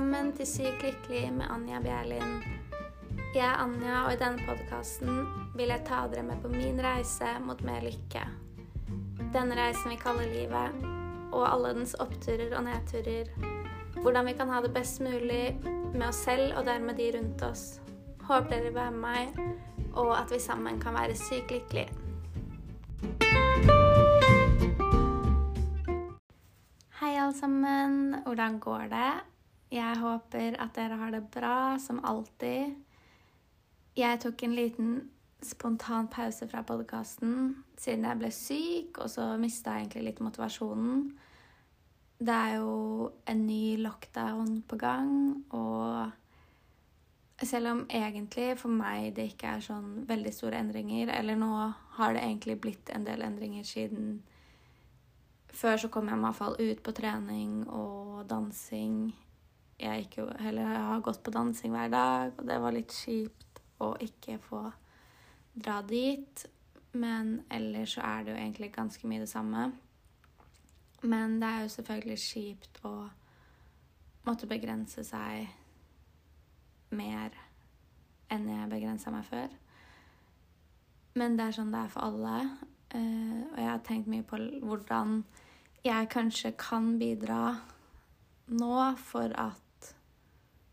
Velkommen til Sykt lykkelig med Anja Bjerlin. Jeg er Anja, og i denne podkasten vil jeg ta dere med på min reise mot mer lykke. Denne reisen vi kaller livet, og alle dens oppturer og nedturer. Hvordan vi kan ha det best mulig med oss selv og dermed de rundt oss. Håper dere vil være med meg, og at vi sammen kan være sykt lykkelige. Hei, alle sammen. Hvordan går det? Jeg håper at dere har det bra, som alltid. Jeg tok en liten spontan pause fra podkasten siden jeg ble syk, og så mista jeg egentlig litt motivasjonen. Det er jo en ny lockdown på gang, og selv om egentlig for meg det ikke er sånn veldig store endringer, eller nå har det egentlig blitt en del endringer siden før så kom jeg hvert fall ut på trening og dansing. Jeg, ikke eller, jeg har gått på dansing hver dag, og det var litt kjipt å ikke få dra dit. Men ellers så er det jo egentlig ganske mye det samme. Men det er jo selvfølgelig kjipt å måtte begrense seg mer enn jeg begrensa meg før. Men det er sånn det er for alle. Uh, og jeg har tenkt mye på hvordan jeg kanskje kan bidra nå for at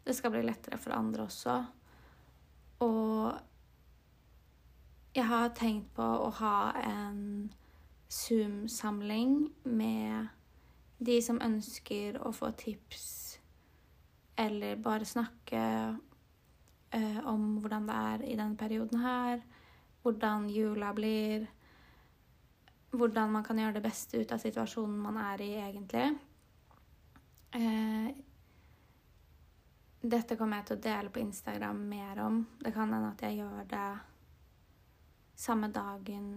det skal bli lettere for andre også. Og jeg har tenkt på å ha en Zoom-samling med de som ønsker å få tips eller bare snakke uh, om hvordan det er i denne perioden her, hvordan jula blir hvordan man kan gjøre det beste ut av situasjonen man er i, egentlig. Eh, dette kommer jeg til å dele på Instagram mer om. Det kan hende at jeg gjør det samme dagen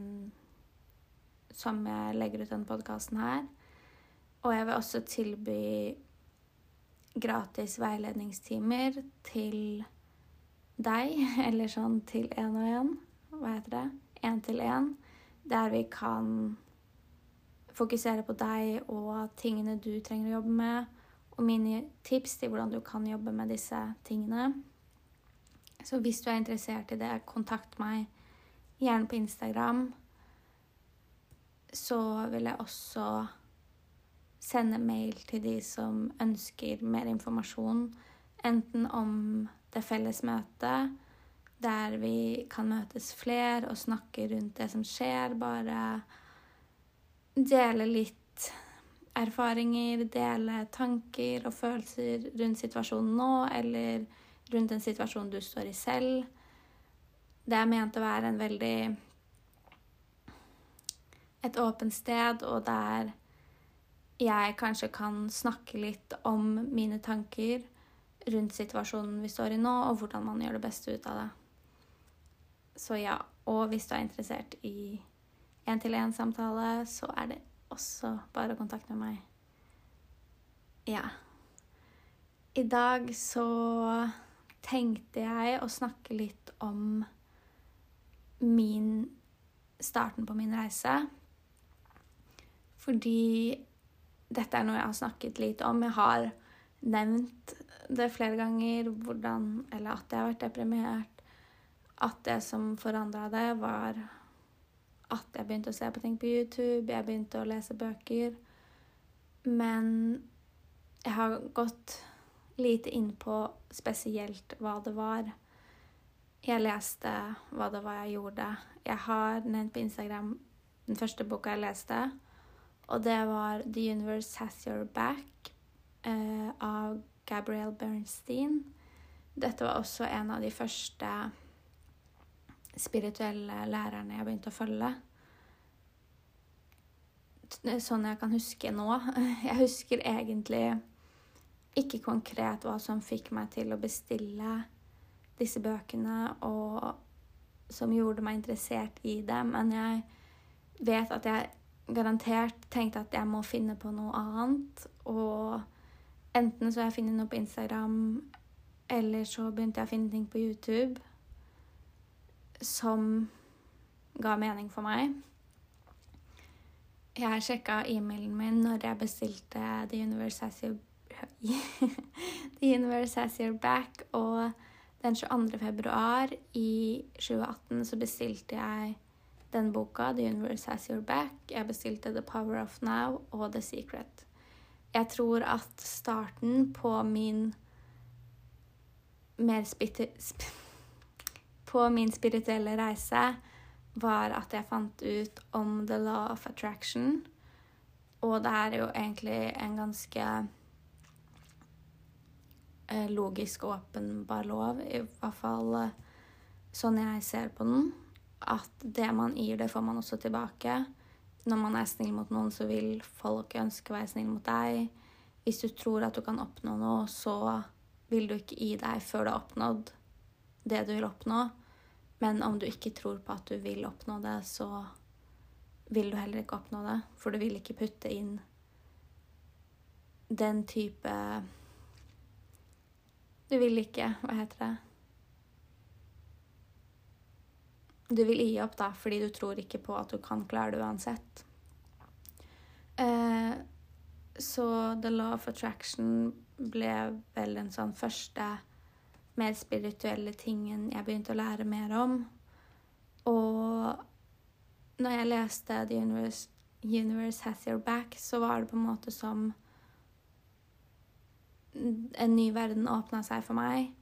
som jeg legger ut denne podkasten her. Og jeg vil også tilby gratis veiledningstimer til deg, eller sånn til én og én. Hva heter det? Én til én der vi kan fokusere på deg og tingene du trenger å jobbe med, og mine tips til hvordan du kan jobbe med disse tingene. Så hvis du er interessert i det, kontakt meg gjerne på Instagram. Så vil jeg også sende mail til de som ønsker mer informasjon, enten om det felles møtet der vi kan møtes flere og snakke rundt det som skjer. Bare dele litt erfaringer, dele tanker og følelser rundt situasjonen nå, eller rundt den situasjonen du står i selv. Det er ment å være en veldig et åpent sted, og der jeg kanskje kan snakke litt om mine tanker rundt situasjonen vi står i nå, og hvordan man gjør det beste ut av det. Så ja. Og hvis du er interessert i én-til-én-samtale, så er det også bare å kontakte med meg. Ja. I dag så tenkte jeg å snakke litt om min starten på min reise. Fordi dette er noe jeg har snakket litt om. Jeg har nevnt det flere ganger, hvordan Eller at jeg har vært deprimert at det som forandra det, var at jeg begynte å se på ting på YouTube, jeg begynte å lese bøker. Men jeg har gått lite inn på spesielt hva det var. Jeg leste hva det var jeg gjorde. Jeg har nevnt på Instagram den første boka jeg leste, og det var The Universe Has Your Back eh, av Gabrielle Bernstein. Dette var også en av de første spirituelle lærerne jeg begynte å følge. Sånn jeg kan huske nå. Jeg husker egentlig ikke konkret hva som fikk meg til å bestille disse bøkene, og som gjorde meg interessert i det, men jeg vet at jeg garantert tenkte at jeg må finne på noe annet. Og enten så har jeg funnet noe på Instagram, eller så begynte jeg å finne ting på YouTube som ga mening for meg. Jeg sjekka e-mailen min når jeg bestilte The Universe Has Your, The Universe Has Your Back. Og den 22. februar i 2018 så bestilte jeg den boka, The Universe Has Your Back. Jeg bestilte The Power of Now og The Secret. Jeg tror at starten på min mer sp på min spirituelle reise var at jeg fant ut om the law of attraction. Og det er jo egentlig en ganske eh, logisk og åpenbar lov, i hvert fall eh, sånn jeg ser på den. At det man gir, det får man også tilbake. Når man er snill mot noen, så vil folk ønske å være snill mot deg. Hvis du tror at du kan oppnå noe, så vil du ikke gi deg før du har oppnådd det du vil oppnå. Men om du ikke tror på at du vil oppnå det, så vil du heller ikke oppnå det. For du vil ikke putte inn den type Du vil ikke Hva heter det? Du vil gi opp, da, fordi du tror ikke på at du kan klare det uansett. Eh, så The Law of Attraction ble vel en sånn første mer spirituelle tingen jeg begynte å lære mer om. Og når jeg leste The Universe, Universe Has Your Back, så var det på en måte som en ny verden åpna seg for meg.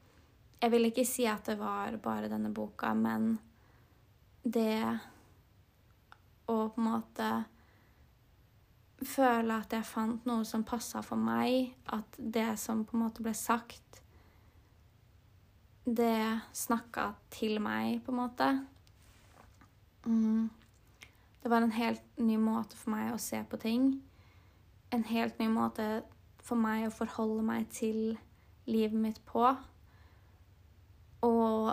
Jeg vil ikke si at det var bare denne boka, men det å på en måte føle at jeg fant noe som passa for meg, at det som på en måte ble sagt, det snakka til meg, på en måte. Mm. Det var en helt ny måte for meg å se på ting. En helt ny måte for meg å forholde meg til livet mitt på. Og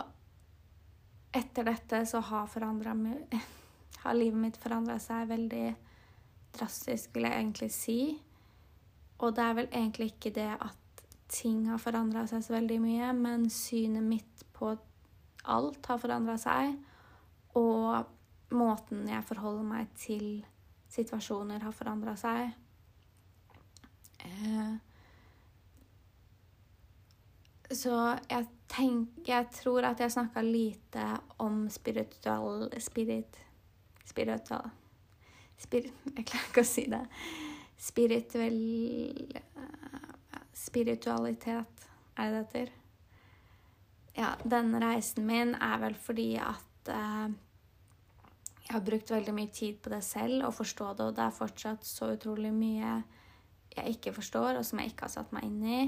etter dette så har, har livet mitt forandra seg veldig drastisk, vil jeg egentlig si. Og det er vel egentlig ikke det at ting har forandra seg så veldig mye, men synet mitt på alt har forandra seg. Og måten jeg forholder meg til situasjoner, har forandra seg. Eh, så jeg tenker Jeg tror at jeg snakka lite om spiritual Spirit Spiritual spir, Jeg klarer ikke å si det. Spirituell spiritualitet, er det det heter? Ja, denne reisen min er vel fordi at eh, jeg har brukt veldig mye tid på det selv og forstå det, og det er fortsatt så utrolig mye jeg ikke forstår, og som jeg ikke har satt meg inn i.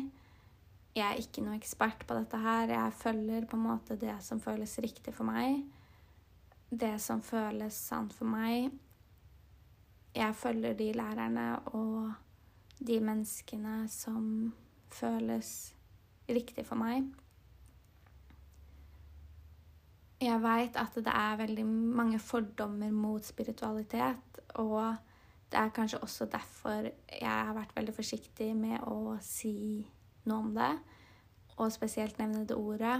Jeg er ikke noe ekspert på dette her. Jeg følger på en måte det som føles riktig for meg. Det som føles sant for meg. Jeg følger de lærerne og de menneskene som føles riktig for meg. Jeg veit at det er veldig mange fordommer mot spiritualitet, og det er kanskje også derfor jeg har vært veldig forsiktig med å si noe om det, og spesielt nevne det ordet.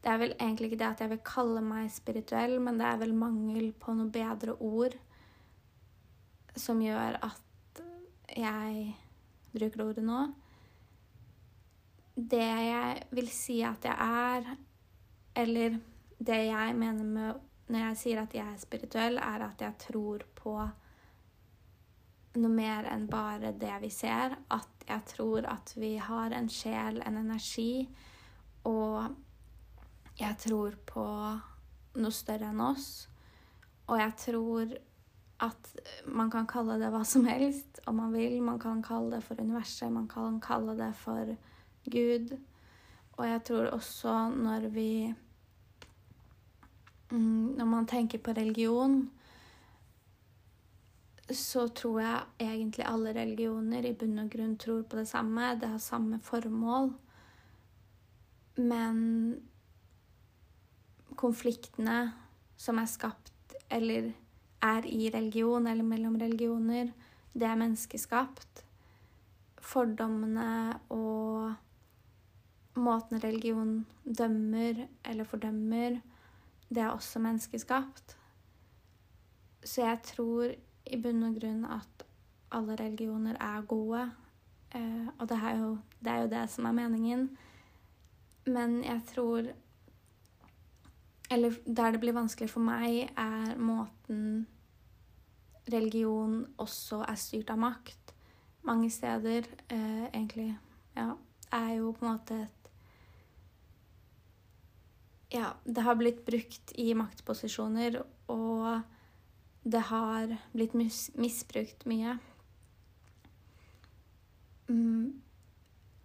Det er vel egentlig ikke det at jeg vil kalle meg spirituell, men det er vel mangel på noe bedre ord som gjør at jeg bruker ordet nå det jeg vil si at jeg er, eller det jeg mener med når jeg sier at jeg er spirituell, er at jeg tror på noe mer enn bare det vi ser. At jeg tror at vi har en sjel, en energi, og jeg tror på noe større enn oss. Og jeg tror at man kan kalle det hva som helst om man vil. Man kan kalle det for universet, man kan kalle det for Gud. Og jeg tror også når vi mm, Når man tenker på religion, så tror jeg egentlig alle religioner i bunn og grunn tror på det samme. Det har samme formål. Men konfliktene som er skapt eller er i religion eller mellom religioner, det er menneskeskapt. Fordommene og måten religion dømmer eller fordømmer, det er også menneskeskapt. Så jeg tror i bunn og grunn at alle religioner er gode. Uh, og det er, jo, det er jo det som er meningen. Men jeg tror Eller der det blir vanskelig for meg, er måten religion også er styrt av makt. Mange steder, eh, egentlig, ja, er jo på en måte et ja, det har blitt brukt i maktposisjoner, og det har blitt mis misbrukt mye. Mm.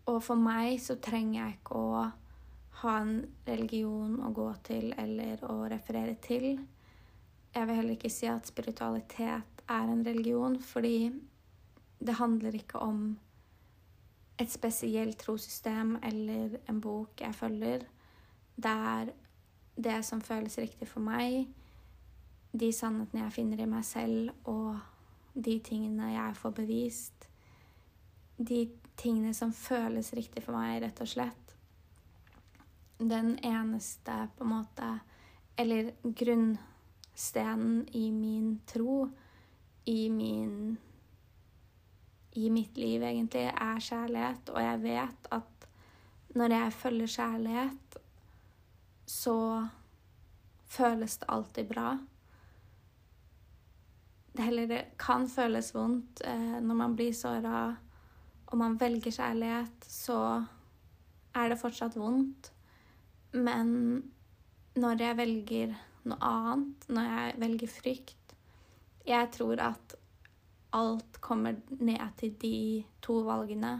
Og for meg så trenger jeg ikke å ha en religion å gå til eller å referere til. Jeg vil heller ikke si at spiritualitet er en religion, fordi det handler ikke om et spesielt trossystem eller en bok jeg følger. Det er det som føles riktig for meg, de sannhetene jeg finner i meg selv, og de tingene jeg får bevist. De tingene som føles riktig for meg, rett og slett. Den eneste, på en måte Eller grunnstenen i min tro, i min I mitt liv, egentlig, er kjærlighet. Og jeg vet at når jeg følger kjærlighet, så føles det alltid bra. Det heller kan føles vondt eh, når man blir såra og man velger kjærlighet, så er det fortsatt vondt. Men når jeg velger noe annet, når jeg velger frykt Jeg tror at alt kommer ned til de to valgene.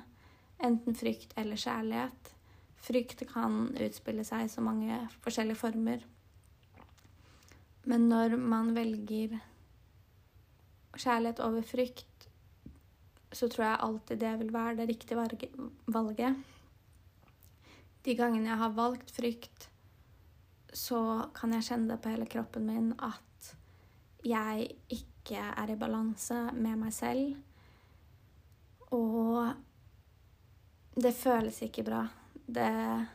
Enten frykt eller kjærlighet. Frykt kan utspille seg i så mange forskjellige former. Men når man velger kjærlighet over frykt, så tror jeg alltid det vil være det riktige valget. De gangene jeg har valgt frykt, så kan jeg kjenne det på hele kroppen min at jeg ikke er i balanse med meg selv. Og det føles ikke bra det,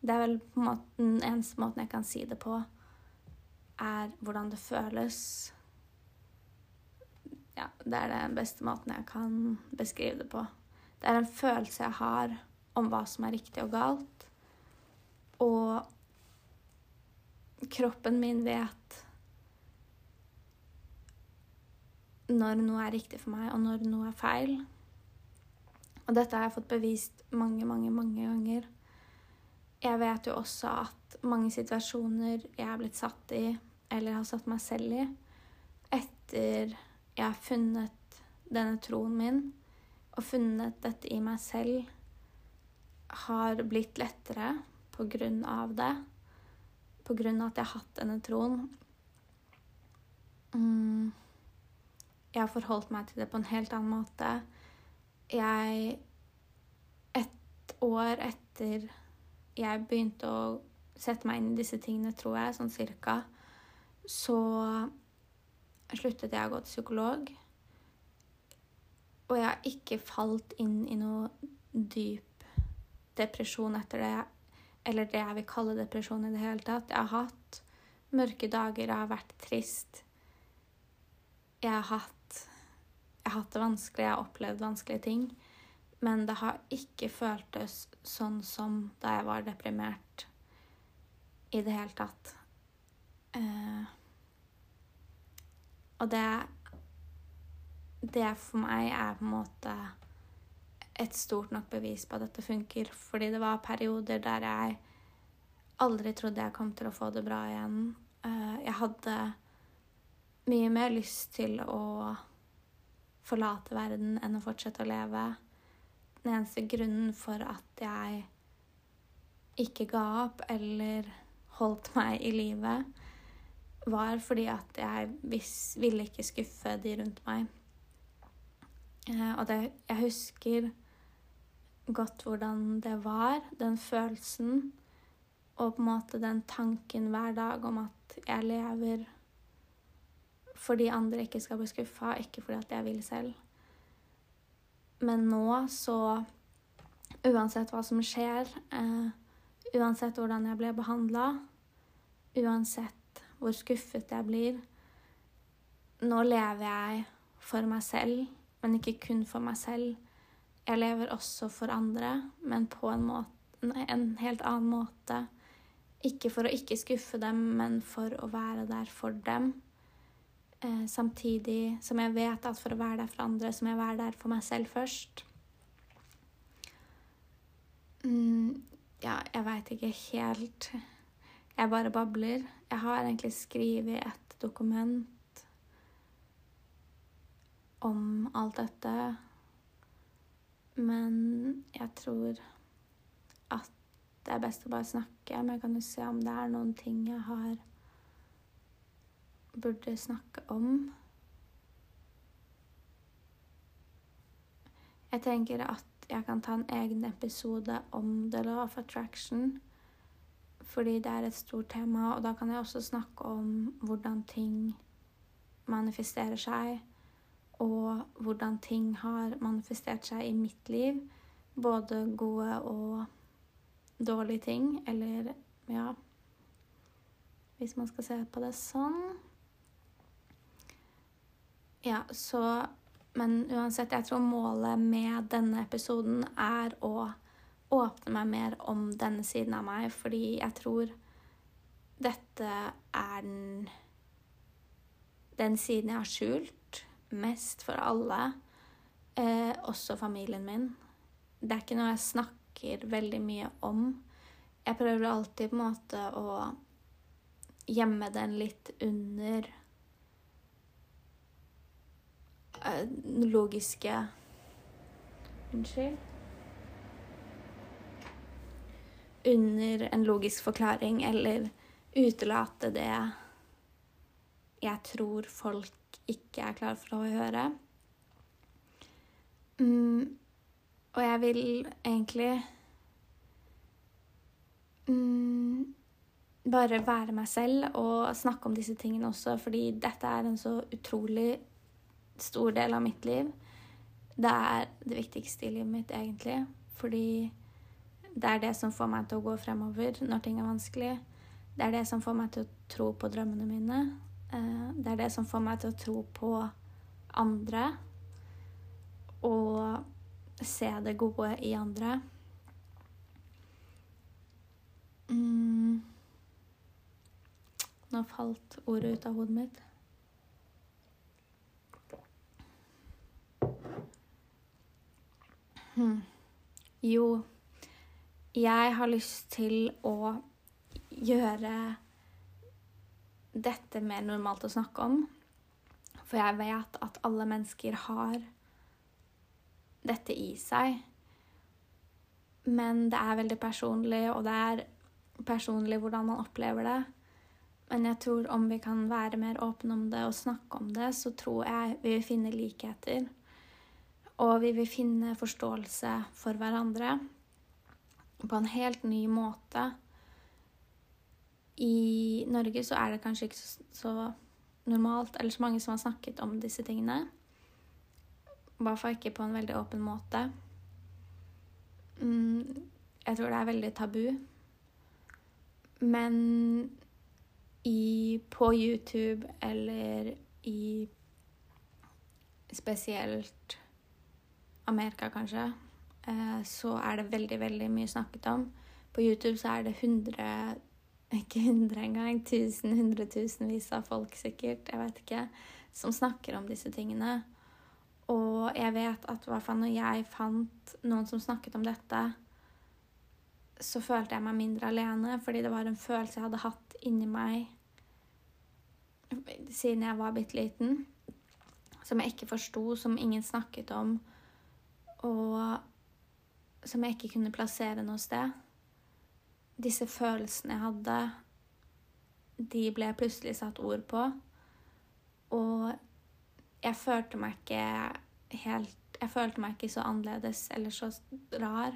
det er vel på en måte den eneste måten jeg kan si det på, er hvordan det føles. Ja, det er den beste måten jeg kan beskrive det på. Det er en følelse jeg har om hva som er riktig og galt. Og kroppen min vet når noe er riktig for meg, og når noe er feil. Og dette har jeg fått bevist mange, mange, mange ganger. Jeg vet jo også at mange situasjoner jeg har blitt satt i, eller har satt meg selv i, etter jeg har funnet denne troen min og funnet dette i meg selv, har blitt lettere på grunn av det. På grunn av at jeg har hatt denne troen. Mm. Jeg har forholdt meg til det på en helt annen måte jeg Et år etter jeg begynte å sette meg inn i disse tingene, tror jeg, sånn cirka, så sluttet jeg å gå til psykolog. Og jeg har ikke falt inn i noe dyp depresjon etter det, eller det jeg vil kalle depresjon i det hele tatt. Jeg har hatt mørke dager, jeg har vært trist. Jeg har hatt jeg har hatt det vanskelig, jeg har opplevd vanskelige ting. Men det har ikke føltes sånn som da jeg var deprimert i det hele tatt. Uh, og det Det for meg er på en måte et stort nok bevis på at dette funker. Fordi det var perioder der jeg aldri trodde jeg kom til å få det bra igjen. Uh, jeg hadde mye mer lyst til å forlate verden enn å fortsette å leve. Den eneste grunnen for at jeg ikke ga opp eller holdt meg i live, var fordi at jeg ville ikke skuffe de rundt meg. Eh, og det, jeg husker godt hvordan det var, den følelsen, og på en måte den tanken hver dag om at jeg lever fordi andre ikke skal bli skuffa, ikke fordi at jeg vil selv. Men nå så Uansett hva som skjer, eh, uansett hvordan jeg blir behandla, uansett hvor skuffet jeg blir Nå lever jeg for meg selv, men ikke kun for meg selv. Jeg lever også for andre, men på en, måte, en helt annen måte. Ikke for å ikke skuffe dem, men for å være der for dem. Eh, samtidig som jeg vet at for å være der for andre, så må jeg være der for meg selv først. Mm, ja, jeg veit ikke helt Jeg bare babler. Jeg har egentlig skrevet et dokument om alt dette, men jeg tror at det er best å bare snakke. Men jeg kan jo se om det er noen ting jeg har burde snakke om. Jeg tenker at jeg kan ta en egen episode om the law of attraction. Fordi det er et stort tema, og da kan jeg også snakke om hvordan ting manifesterer seg, og hvordan ting har manifestert seg i mitt liv. Både gode og dårlige ting, eller ja Hvis man skal se på det sånn. Ja, så Men uansett, jeg tror målet med denne episoden er å åpne meg mer om denne siden av meg, fordi jeg tror dette er den den siden jeg har skjult mest for alle, eh, også familien min. Det er ikke noe jeg snakker veldig mye om. Jeg prøver alltid på en måte å gjemme den litt under Eh, logiske Unnskyld. Under en logisk forklaring, eller utelate det jeg tror folk ikke er klar for å høre. Mm, og jeg vil egentlig mm, bare være meg selv og snakke om disse tingene også, fordi dette er en så utrolig stor del av mitt liv. Det er det viktigste i livet mitt, egentlig. Fordi det er det som får meg til å gå fremover når ting er vanskelig. Det er det som får meg til å tro på drømmene mine. Eh, det er det som får meg til å tro på andre. Og se det gode i andre. Mm. Nå falt ordet ut av hodet mitt. Hmm. Jo, jeg har lyst til å gjøre dette mer normalt å snakke om. For jeg vet at alle mennesker har dette i seg. Men det er veldig personlig, og det er personlig hvordan man opplever det. Men jeg tror om vi kan være mer åpne om det og snakke om det, så tror jeg vi vil finne likheter. Og vi vil finne forståelse for hverandre på en helt ny måte. I Norge så er det kanskje ikke så normalt, eller så mange som har snakket om disse tingene. I hvert fall ikke på en veldig åpen måte. Mm, jeg tror det er veldig tabu. Men i, på YouTube eller i spesielt Amerika, kanskje, eh, så er det veldig, veldig mye snakket om. På YouTube så er det 100 Ikke 100 engang. tusen, hundretusenvis av folk sikkert, jeg vet ikke, som snakker om disse tingene. Og jeg vet at i hvert når jeg fant noen som snakket om dette, så følte jeg meg mindre alene, fordi det var en følelse jeg hadde hatt inni meg siden jeg var bitte liten, som jeg ikke forsto, som ingen snakket om og som jeg ikke kunne plassere noe sted. Disse følelsene jeg hadde, de ble plutselig satt ord på. Og jeg følte meg ikke helt Jeg følte meg ikke så annerledes eller så rar.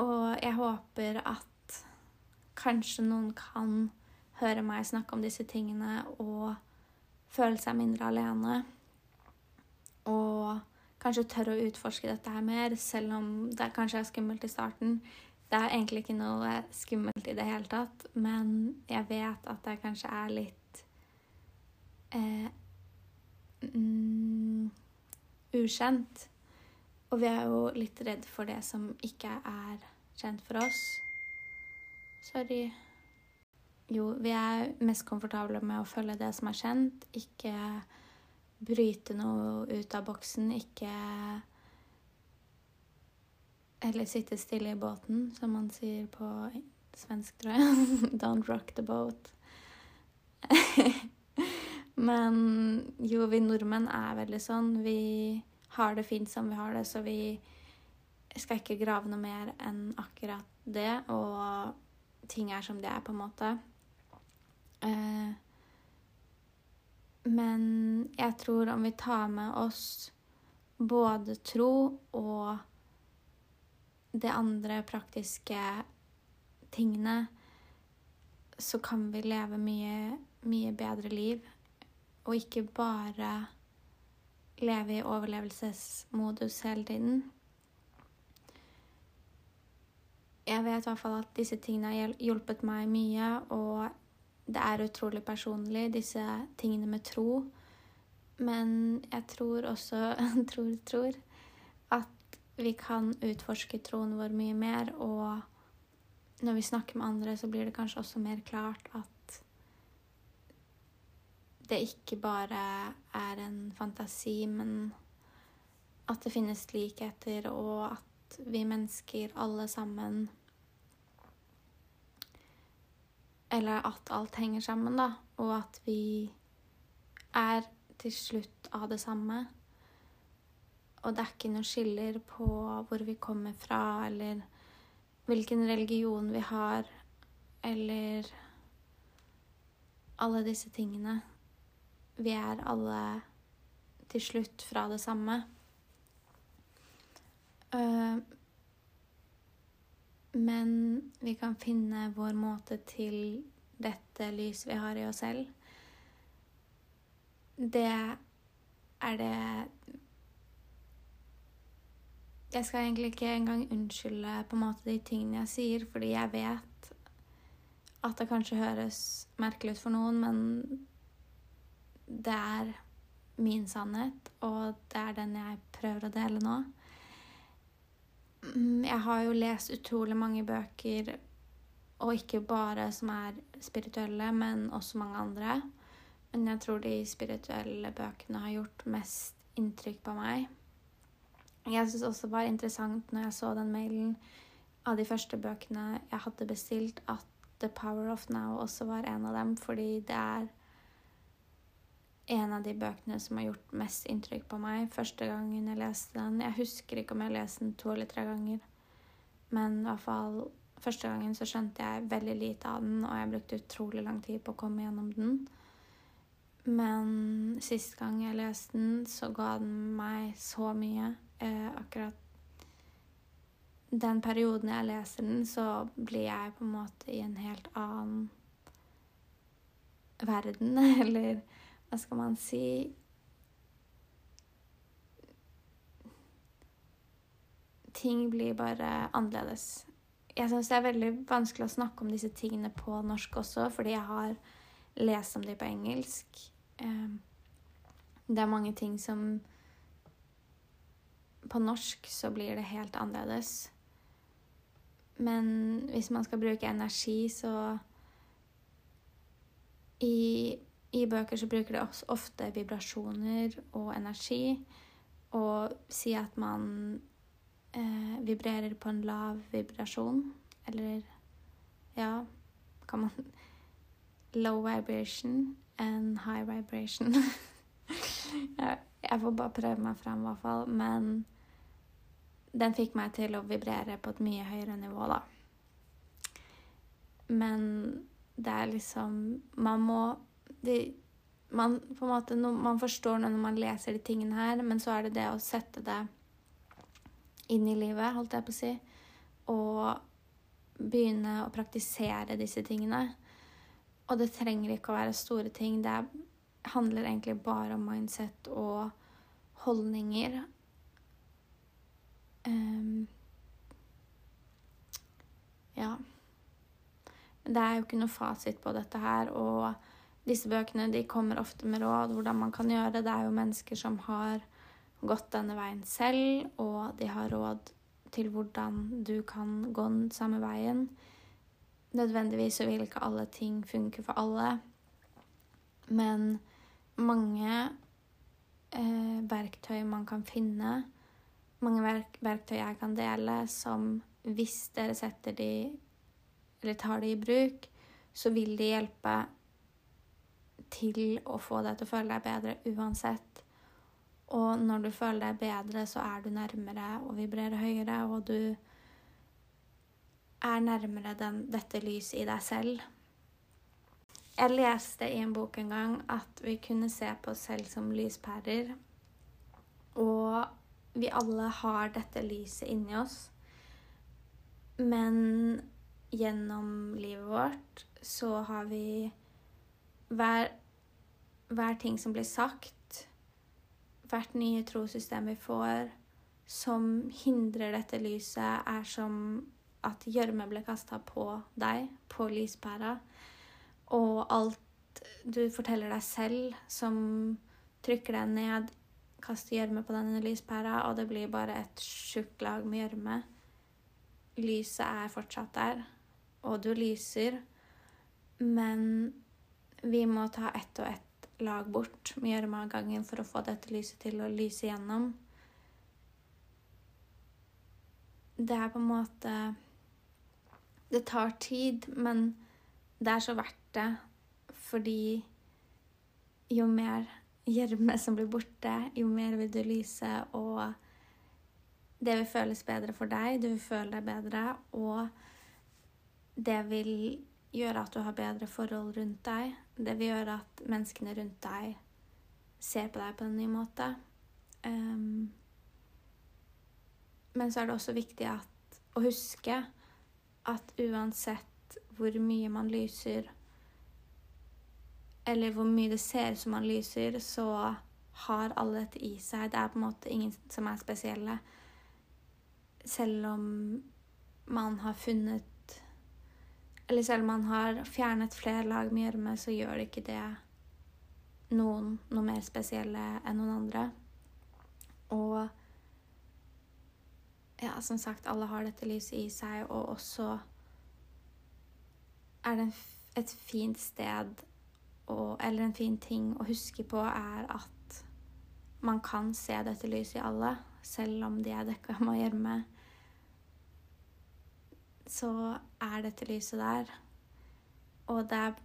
Og jeg håper at kanskje noen kan høre meg snakke om disse tingene og føle seg mindre alene. Og kanskje tør å utforske dette her mer, selv om det kanskje er skummelt i starten. Det er egentlig ikke noe skummelt i det hele tatt, men jeg vet at det kanskje er litt eh, mm, ukjent. Og vi er jo litt redd for det som ikke er kjent for oss. Sorry. Jo, vi er mest komfortable med å følge det som er kjent, ikke bryte noe ut av boksen, ikke Eller sitte stille i båten, som man sier på svensk, tror jeg. Don't rock the boat. Men jo, vi nordmenn er veldig sånn. Vi har det fint som vi har det, så vi skal ikke grave noe mer enn akkurat det. Og ting er som de er, på en måte. Eh, men jeg tror om vi tar med oss både tro og det andre praktiske tingene, så kan vi leve mye, mye bedre liv. Og ikke bare leve i overlevelsesmodus hele tiden. Jeg vet i hvert fall at disse tingene har hjulpet meg mye, og det er utrolig personlig, disse tingene med tro. Men jeg tror også tror, tror vi kan utforske troen vår mye mer, og når vi snakker med andre, så blir det kanskje også mer klart at det ikke bare er en fantasi, men at det finnes likheter, og at vi mennesker alle sammen Eller at alt henger sammen, da, og at vi er til slutt av det samme. Og det er ikke noe skiller på hvor vi kommer fra, eller hvilken religion vi har, eller alle disse tingene. Vi er alle til slutt fra det samme. Uh, men vi kan finne vår måte til dette lyset vi har i oss selv. Det er det jeg skal egentlig ikke engang unnskylde på en måte de tingene jeg sier, fordi jeg vet at det kanskje høres merkelig ut for noen, men det er min sannhet, og det er den jeg prøver å dele nå. Mm, jeg har jo lest utrolig mange bøker, og ikke bare som er spirituelle, men også mange andre. Men jeg tror de spirituelle bøkene har gjort mest inntrykk på meg. Jeg syns også det var interessant når jeg så den mailen av de første bøkene jeg hadde bestilt, at The Power of Now også var en av dem, fordi det er en av de bøkene som har gjort mest inntrykk på meg første gangen jeg leste den. Jeg husker ikke om jeg leste den to eller tre ganger, men i hvert fall første gangen så skjønte jeg veldig lite av den, og jeg brukte utrolig lang tid på å komme gjennom den. Men sist gang jeg leste den, så ga den meg så mye eh, akkurat den perioden jeg leser den, så blir jeg på en måte i en helt annen verden, eller hva skal man si Ting blir bare annerledes. Jeg syns det er veldig vanskelig å snakke om disse tingene på norsk også, fordi jeg har lest om dem på engelsk. Eh, det er mange ting som på norsk så blir det helt annerledes. Men hvis man skal bruke energi, så I, i bøker så bruker det ofte vibrasjoner og energi. Og si at man eh, vibrerer på en lav vibrasjon. Eller ja Kan man Low vibration and high vibration. jeg får bare prøve meg frem, i hvert fall. Men den fikk meg til å vibrere på et mye høyere nivå, da. Men det er liksom Man må det, man, på en måte, man forstår når man leser de tingene her, men så er det det å sette det inn i livet, holdt jeg på å si, og begynne å praktisere disse tingene. Og det trenger ikke å være store ting. Det handler egentlig bare om mindset og holdninger. Um, ja. Det er jo ikke noe fasit på dette her. Og disse bøkene de kommer ofte med råd hvordan man kan gjøre. Det Det er jo mennesker som har gått denne veien selv, og de har råd til hvordan du kan gå den samme veien. Nødvendigvis så vil ikke alle ting funke for alle, men mange eh, verktøy man kan finne, mange verk verktøy jeg kan dele, som hvis dere setter de eller tar de i bruk, så vil de hjelpe til å få deg til å føle deg bedre uansett. Og når du føler deg bedre, så er du nærmere og vibrerer høyere, og du er nærmere den, dette lyset i deg selv. Jeg leste i en bok en gang at vi kunne se på oss selv som lyspærer. Og vi alle har dette lyset inni oss. Men gjennom livet vårt så har vi hver, hver ting som blir sagt, hvert nye trossystem vi får, som hindrer dette lyset, er som at gjørme ble kasta på deg, på lyspæra, og alt du forteller deg selv, som trykker deg ned, kaster gjørme på denne lyspæra, og det blir bare et tjukt lag med gjørme. Lyset er fortsatt der, og du lyser, men vi må ta ett og ett lag bort med gjørme av gangen for å få dette lyset til å lyse gjennom. Det er på en måte det tar tid, men det er så verdt det. Fordi jo mer gjørme som blir borte, jo mer vil du lyse, og det vil føles bedre for deg, du vil føle deg bedre, og det vil gjøre at du har bedre forhold rundt deg. Det vil gjøre at menneskene rundt deg ser på deg på en ny måte. Um, men så er det også viktig at, å huske at uansett hvor mye man lyser, eller hvor mye det ser ut som man lyser, så har alle dette i seg. Det er på en måte ingen som er spesielle. Selv om man har funnet Eller selv om man har fjernet flere lag med gjørme, så gjør det ikke det noen noe mer spesielle enn noen andre. Og ja, som sagt, alle har dette lyset i seg, og også er det et fint sted og, eller en fin ting å huske på, er at man kan se dette lyset i alle, selv om de er dekka med gjørme. Så er dette lyset der. Og det er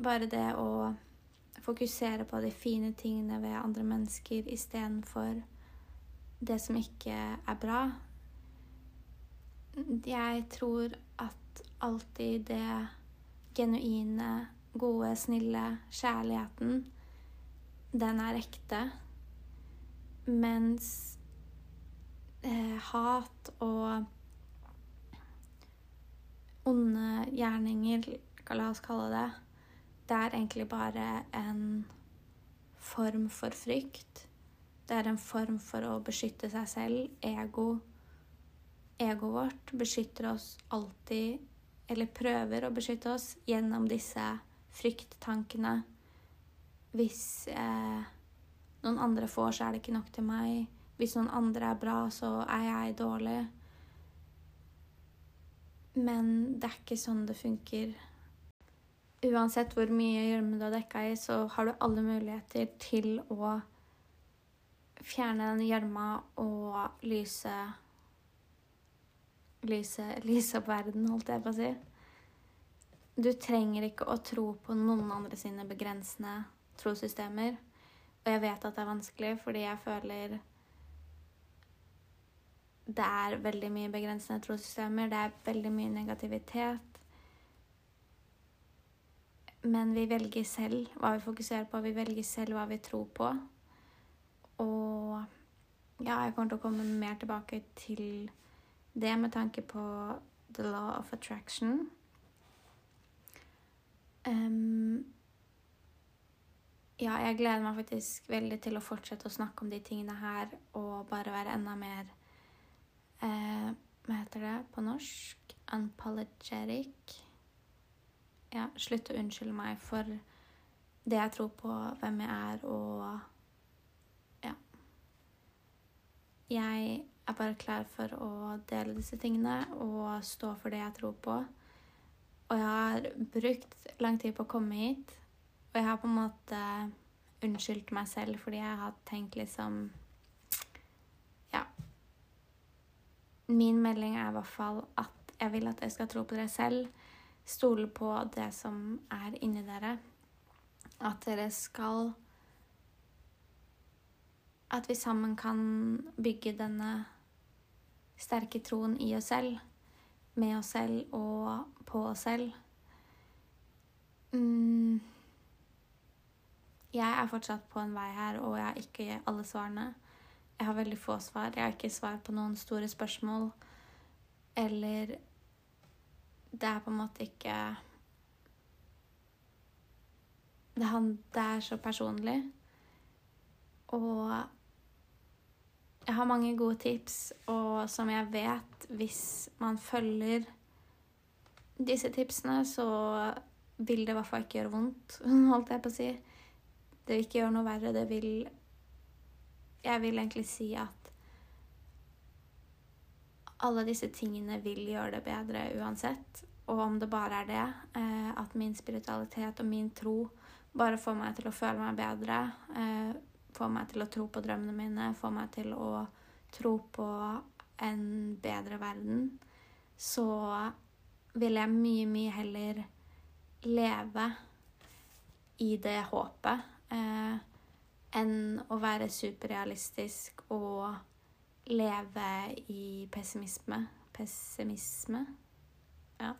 bare det å fokusere på de fine tingene ved andre mennesker istedenfor det som ikke er bra, jeg tror at alltid det genuine, gode, snille kjærligheten, den er ekte. Mens eh, hat og onde gjerninger, la oss kalle det, det er egentlig bare en form for frykt. Det er en form for å beskytte seg selv, ego, egoet vårt beskytter oss alltid, eller prøver å beskytte oss, gjennom disse frykttankene. Hvis eh, noen andre får, så er det ikke nok til meg. Hvis noen andre er bra, så er jeg dårlig. Men det er ikke sånn det funker. Uansett hvor mye gjørme du har dekka i, så har du alle muligheter til å fjerne den gjørma og lyse Lyse, lyse opp verden, holdt jeg på å si. Du trenger ikke å tro på noen andre sine begrensende trossystemer. Og jeg vet at det er vanskelig, fordi jeg føler det er veldig mye begrensende trossystemer. Det er veldig mye negativitet. Men vi velger selv hva vi fokuserer på. Vi velger selv hva vi tror på. Og ja, jeg kommer til å komme mer tilbake til det med tanke på the law of attraction. Um, ja, jeg gleder meg faktisk veldig til å fortsette å snakke om de tingene her og bare være enda mer uh, Hva heter det på norsk? Unapologetic. Ja, slutt å unnskylde meg for det jeg tror på, hvem jeg er, og Ja. Jeg er bare klar for å dele disse tingene og stå for det jeg tror på. Og jeg har brukt lang tid på å komme hit, og jeg har på en måte unnskyldt meg selv fordi jeg har tenkt liksom Ja. Min melding er i hvert fall at jeg vil at dere skal tro på dere selv. Stole på det som er inni dere. At dere skal At vi sammen kan bygge denne sterke troen i oss selv, med oss selv og på oss selv. Mm. Jeg er fortsatt på en vei her, og jeg har ikke alle svarene. Jeg har veldig få svar. Jeg har ikke svar på noen store spørsmål. Eller Det er på en måte ikke det, er så personlig. Og jeg har mange gode tips, og som jeg vet, hvis man følger disse tipsene, så vil det i hvert fall ikke gjøre vondt, holdt jeg på å si. Det vil ikke gjøre noe verre. Det vil Jeg vil egentlig si at alle disse tingene vil gjøre det bedre uansett. Og om det bare er det, eh, at min spiritualitet og min tro bare får meg til å føle meg bedre. Får meg til å tro på drømmene mine. Får meg til å tro på en bedre verden. Så vil jeg mye, mye heller leve i det håpet eh, enn å være superrealistisk og leve i pessimisme. Pessimisme. Ja.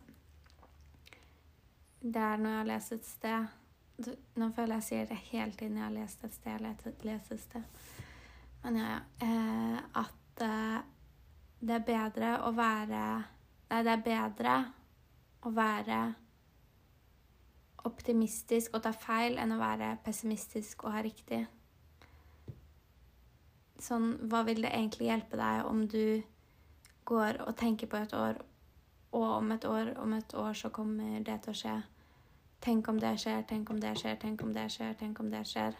Det er noe jeg har lest et sted nå føler jeg sier det hele tiden jeg har lest et sted. Jeg lest et sted. Men ja, ja. Eh, at eh, det er bedre å være Nei, det er bedre å være optimistisk og ta feil enn å være pessimistisk og ha riktig. Sånn, hva vil det egentlig hjelpe deg om du går og tenker på et år, og om et år, om et år så kommer det til å skje? Tenk om det skjer, tenk om det skjer, tenk om det skjer, tenk om det skjer.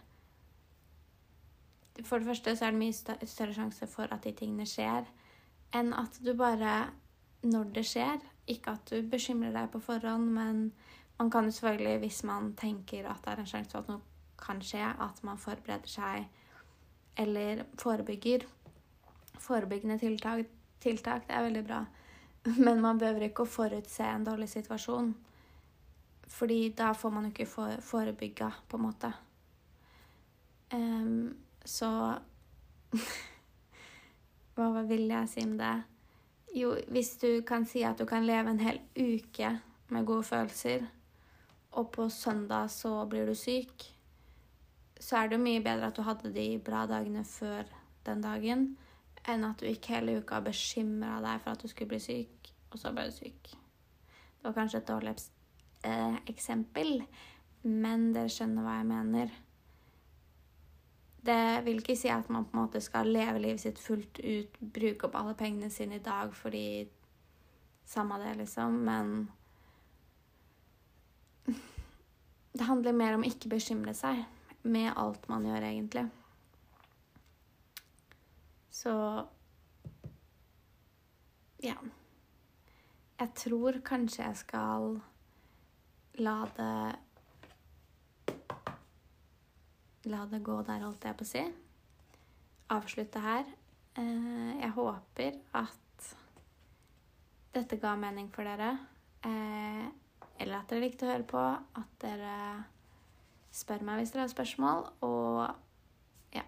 For det første så er det mye større sjanse for at de tingene skjer, enn at du bare Når det skjer Ikke at du bekymrer deg på forhånd, men man kan jo selvfølgelig, hvis man tenker at det er en sjanse for at noe kan skje, at man forbereder seg eller forebygger. Forebyggende tiltak, tiltak det er veldig bra, men man behøver ikke å forutse en dårlig situasjon. Fordi da får man jo ikke forebygga, på en måte. Um, så Hva vil jeg si om det? Jo, hvis du kan si at du kan leve en hel uke med gode følelser, og på søndag så blir du syk, så er det jo mye bedre at du hadde de bra dagene før den dagen, enn at du gikk hele uka og bekymra deg for at du skulle bli syk, og så ble du syk. Det var kanskje et dårlig eh, eksempel, men dere skjønner hva jeg mener. Det vil ikke si at man på en måte skal leve livet sitt fullt ut, bruke opp alle pengene sine i dag fordi Samme det, liksom, men Det handler mer om ikke bekymre seg med alt man gjør, egentlig. Så Ja. Jeg tror kanskje jeg skal la det La det gå der, holdt jeg på å si. Avslutte her. Eh, jeg håper at dette ga mening for dere. Eh, eller at dere likte å høre på. At dere spør meg hvis dere har spørsmål. Og ja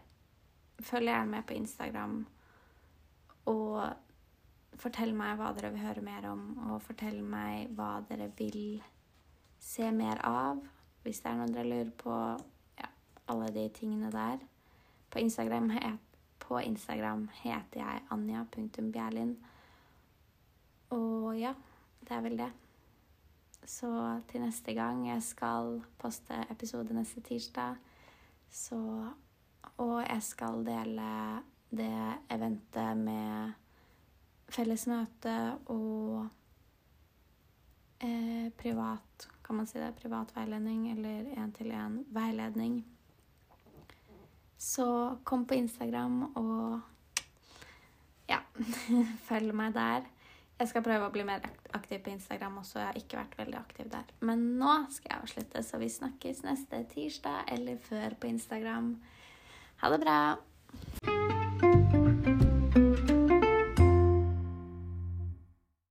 Følg gjerne med på Instagram. Og fortell meg hva dere vil høre mer om, og fortell meg hva dere vil se mer av. Hvis det er noe dere lurer på. Ja, alle de tingene der. På Instagram, på Instagram heter jeg anja.bjerlin. Og ja, det er vel det. Så til neste gang jeg skal poste episode neste tirsdag, så Og jeg skal dele det eventet med felles møte og eh, privat kan man si det, privat veiledning eller én-til-én-veiledning. Så kom på Instagram og ja, følg meg der. Jeg skal prøve å bli mer aktiv på Instagram også. Jeg har ikke vært veldig aktiv der. Men nå skal jeg avslutte, så vi snakkes neste tirsdag eller før på Instagram. Ha det bra.